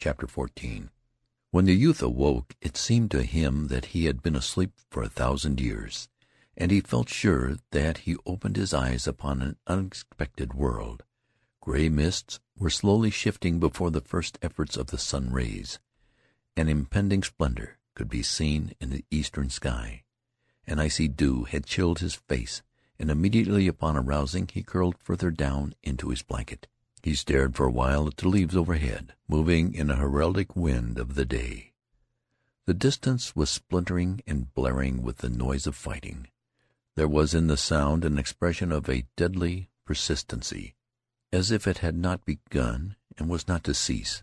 CHAPTER XIV When the youth awoke it seemed to him that he had been asleep for a thousand years, and he felt sure that he opened his eyes upon an unexpected world. Gray mists were slowly shifting before the first efforts of the sun rays. An impending splendor could be seen in the eastern sky. An icy dew had chilled his face, and immediately upon arousing he curled further down into his blanket. He stared for a while at the leaves overhead, moving in a heraldic wind of the day. The distance was splintering and blaring with the noise of fighting. There was in the sound an expression of a deadly persistency, as if it had not begun and was not to cease.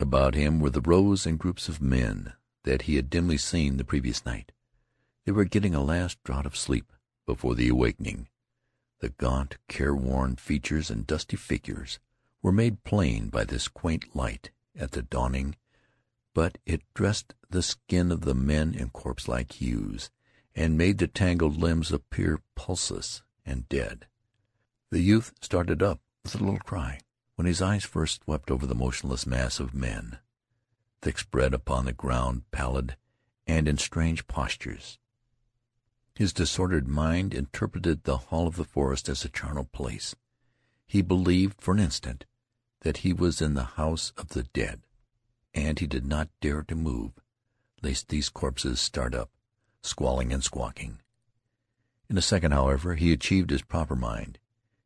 About him were the rows and groups of men that he had dimly seen the previous night. They were getting a last draught of sleep before the awakening. The gaunt, careworn features and dusty figures were made plain by this quaint light at the dawning, but it dressed the skin of the men in corpse-like hues, and made the tangled limbs appear pulseless and dead. The youth started up with a little cry when his eyes first swept over the motionless mass of men, thick spread upon the ground, pallid, and in strange postures. His disordered mind interpreted the hall of the forest as a charnel place. He believed for an instant that he was in the house of the dead, and he did not dare to move, lest these corpses start up, squalling and squawking. In a second, however, he achieved his proper mind.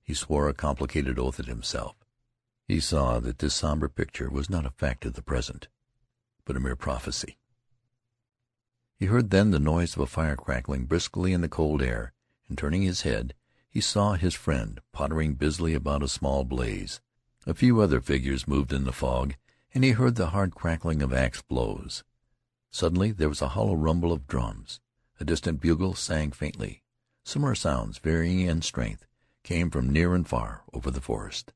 He swore a complicated oath at himself. He saw that this somber picture was not a fact of the present, but a mere prophecy. He heard then the noise of a fire crackling briskly in the cold air, and turning his head, he saw his friend pottering busily about a small blaze. A few other figures moved in the fog, and he heard the hard crackling of axe blows. Suddenly there was a hollow rumble of drums. A distant bugle sang faintly. Similar sounds, varying in strength, came from near and far over the forest.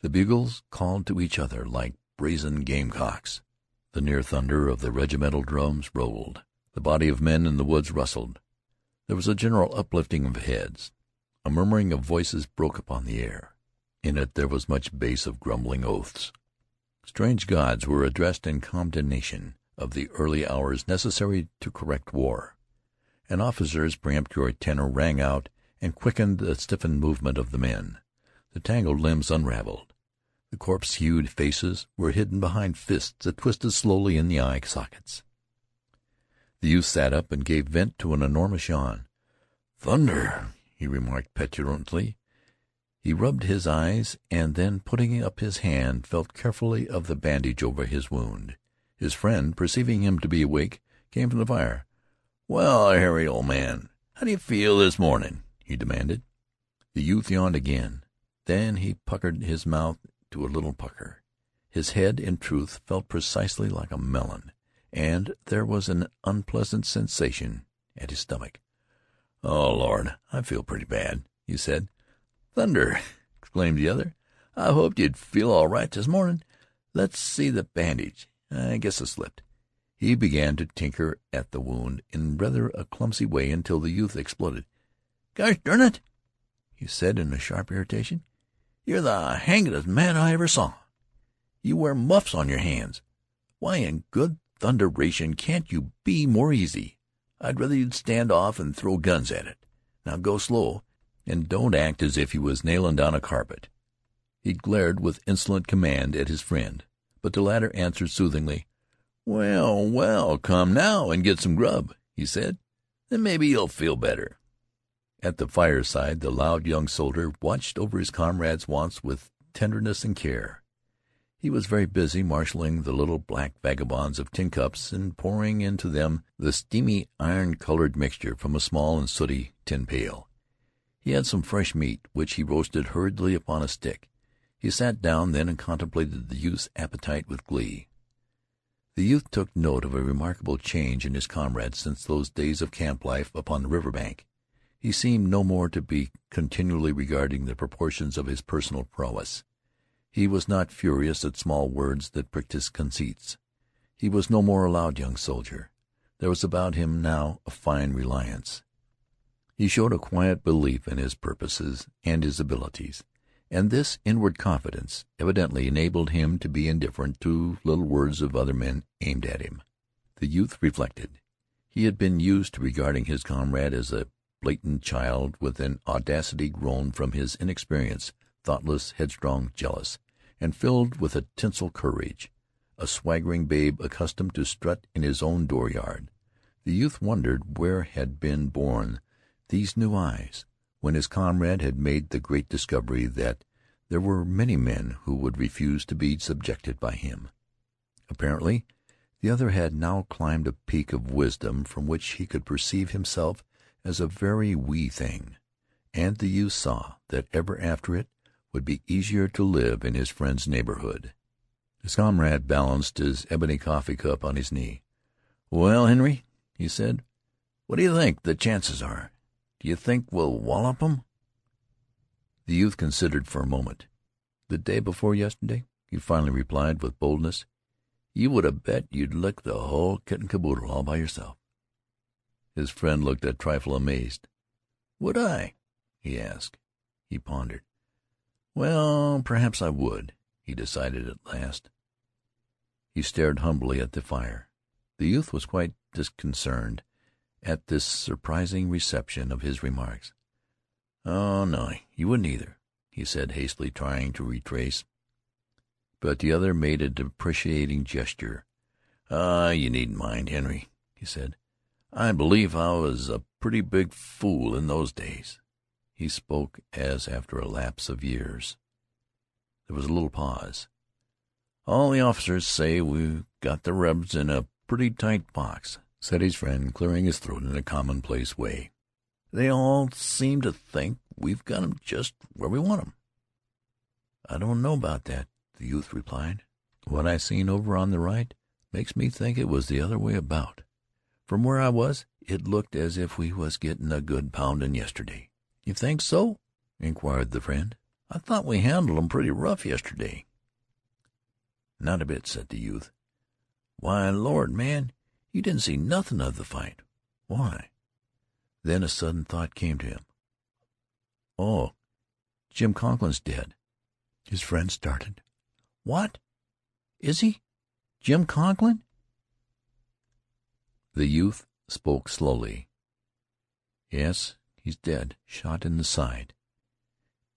The bugles called to each other like brazen gamecocks. The near thunder of the regimental drums rolled. The body of men in the woods rustled. There was a general uplifting of heads. A murmuring of voices broke upon the air. In it there was much bass of grumbling oaths. Strange gods were addressed in condemnation of the early hours necessary to correct war. An officer's peremptory tenor rang out and quickened the stiffened movement of the men. The tangled limbs unraveled. The corpse-hued faces were hidden behind fists that twisted slowly in the eye sockets. The youth sat up and gave vent to an enormous yawn. "Thunder!" he remarked petulantly. He rubbed his eyes, and then, putting up his hand, felt carefully of the bandage over his wound. His friend, perceiving him to be awake, came from the fire. "Well, Harry, old man, how do you feel this morning?" he demanded. The youth yawned again. Then he puckered his mouth to a little pucker. His head, in truth, felt precisely like a melon and there was an unpleasant sensation at his stomach. "Oh, Lord, I feel pretty bad," he said. "Thunder!" exclaimed the other. "I hoped you'd feel all right this morning. Let's see the bandage. I guess it slipped." He began to tinker at the wound in rather a clumsy way until the youth exploded. "Gosh darn it!" he said in sharp irritation. "You're the hangedest man I ever saw. You wear muffs on your hands. Why in good thunderation can't you be more easy? I'd rather you'd stand off and throw guns at it. Now go slow, and don't act as if you was nailin' down a carpet." He glared with insolent command at his friend, but the latter answered soothingly. "Well, well, come now and get some grub," he said. "Then maybe you'll feel better." At the fireside the loud young soldier watched over his comrade's wants with tenderness and care. He was very busy marshaling the little black vagabonds of tin cups and pouring into them the steamy iron-colored mixture from a small and sooty tin pail. He had some fresh meat, which he roasted hurriedly upon a stick. He sat down then and contemplated the youth's appetite with glee. The youth took note of a remarkable change in his comrade since those days of camp life upon the river bank. He seemed no more to be continually regarding the proportions of his personal prowess. He was not furious at small words that pricked his conceits. He was no more a loud young soldier. There was about him now a fine reliance. He showed a quiet belief in his purposes and his abilities, and this inward confidence evidently enabled him to be indifferent to little words of other men aimed at him. The youth reflected. He had been used to regarding his comrade as a blatant child with an audacity grown from his inexperience, thoughtless, headstrong, jealous, and filled with a tinsel courage a swaggering babe accustomed to strut in his own dooryard. The youth wondered where had been born these new eyes, when his comrade had made the great discovery that there were many men who would refuse to be subjected by him. Apparently the other had now climbed a peak of wisdom from which he could perceive himself as a very wee thing, and the youth saw that ever after it would be easier to live in his friend's neighborhood. His comrade balanced his ebony coffee cup on his knee. "Well, Henry," he said, "what do you think the chances are? Do you think we'll wallop 'em?" The youth considered for a moment. "The day before yesterday," he finally replied with boldness, "you would have bet you'd lick the whole kit and caboodle all by yourself." His friend looked a trifle amazed. "Would I?" he asked. He pondered. "Well, perhaps I would," he decided at last. He stared humbly at the fire. The youth was quite disconcerted at this surprising reception of his remarks. "Oh, no, you wouldn't either," he said hastily, trying to retrace. But the other made a deprecating gesture. "Ah, you needn't mind, Henry," he said. "I believe I was a pretty big fool in those days." He spoke as after a lapse of years. There was a little pause. "All the officers say we've got the rebs in a pretty tight box," said his friend, clearing his throat in a commonplace way. "They all seem to think we've got 'em just where we want 'em." "I don't know about that," the youth replied. "What I seen over on the right makes me think it was the other way about. From where I was, it looked as if we was gettin' a good poundin' yesterday." "You think so?" inquired the friend. "I thought we handled 'em pretty rough yesterday." "Not a bit," said the youth. "Why, Lord, man, you didn't see nothin' of the fight. Why?" Then a sudden thought came to him. "Oh, Jim Conklin's dead." His friend started. "What? Is he? Jim Conklin?" The youth spoke slowly. "Yes, he's dead. Shot in the side."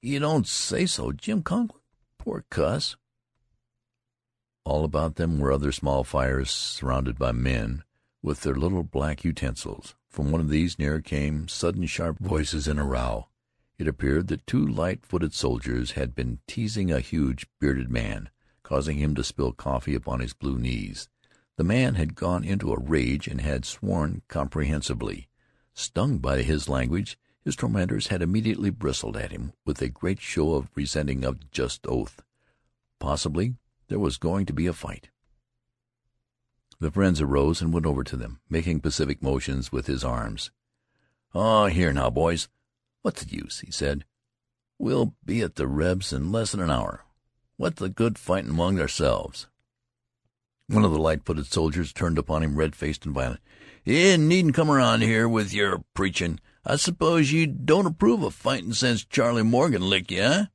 "You don't say so! Jim Conklin? Poor cuss!" All about them were other small fires surrounded by men with their little black utensils. From one of these near came sudden sharp voices in a row. It appeared that two light footed soldiers had been teasing a huge, bearded man, causing him to spill coffee upon his blue knees. The man had gone into a rage and had sworn comprehensively. Stung by his language, his tormentors had immediately bristled at him with a great show of resenting a just oath. Possibly there was going to be a fight. The friends arose and went over to them, making pacific motions with his arms. "Oh, here now, boys, what's the use?" he said. "We'll be at the rebs in less than an hour. What's the good fightin' among ourselves?" One of the light-footed soldiers turned upon him, red-faced and violent. "You needn't come around here with your preachin'. I suppose you don't approve of fightin' since Charley Morgan licked you, eh?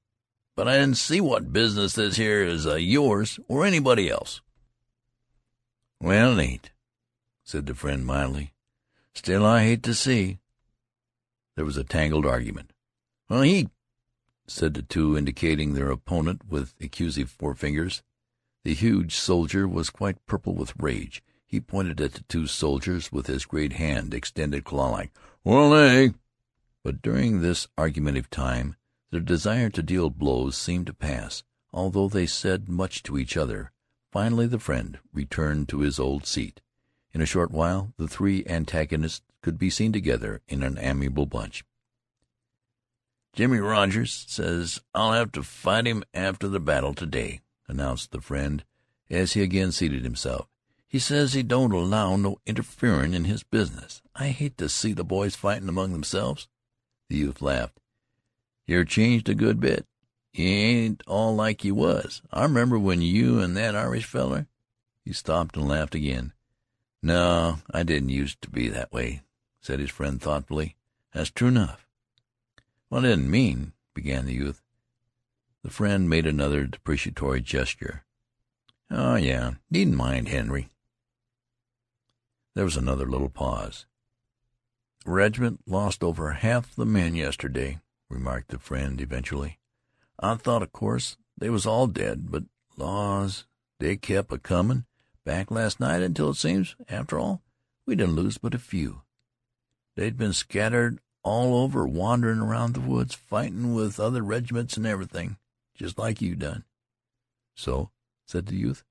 But I didn't see what business this here is of yours or anybody else." "Well, it ain't," said the friend mildly. "Still, I hate to see There was a tangled argument. "Well, he said the two, indicating their opponent with accusing forefingers. The huge soldier was quite purple with rage. He pointed at the two soldiers with his great hand extended claw-like. "Well, they But during this argumentative time their desire to deal blows seemed to pass, although they said much to each other. Finally the friend returned to his old seat. In a short while the three antagonists could be seen together in an amiable bunch. "Jimmie Rogers says I'll have to fight him after the battle to day," announced the friend, as he again seated himself. "He says he don't allow no interferin' in his business. I hate to see the boys fightin' among themselves." The youth laughed. You're changed a good bit. You ain't all like you was. I remember when you and that Irish feller He stopped and laughed again. "No, I didn't used to be that way," said his friend thoughtfully. "That's true enough." "Well, I didn't mean began the youth. The friend made another deprecatory gesture. "Oh, yeah. Needn't mind Henry." There was another little pause. "Reg'ment lost over half the men yesterday," remarked the friend eventually. "I thought, of course, they was all dead, but laws, they kep' a comin' back last night until it seems, after all, we didn't lose but a few. They'd been scattered all over, wanderin' around the woods, fightin' with other regiments and everything, just like you done." "So?" said the youth.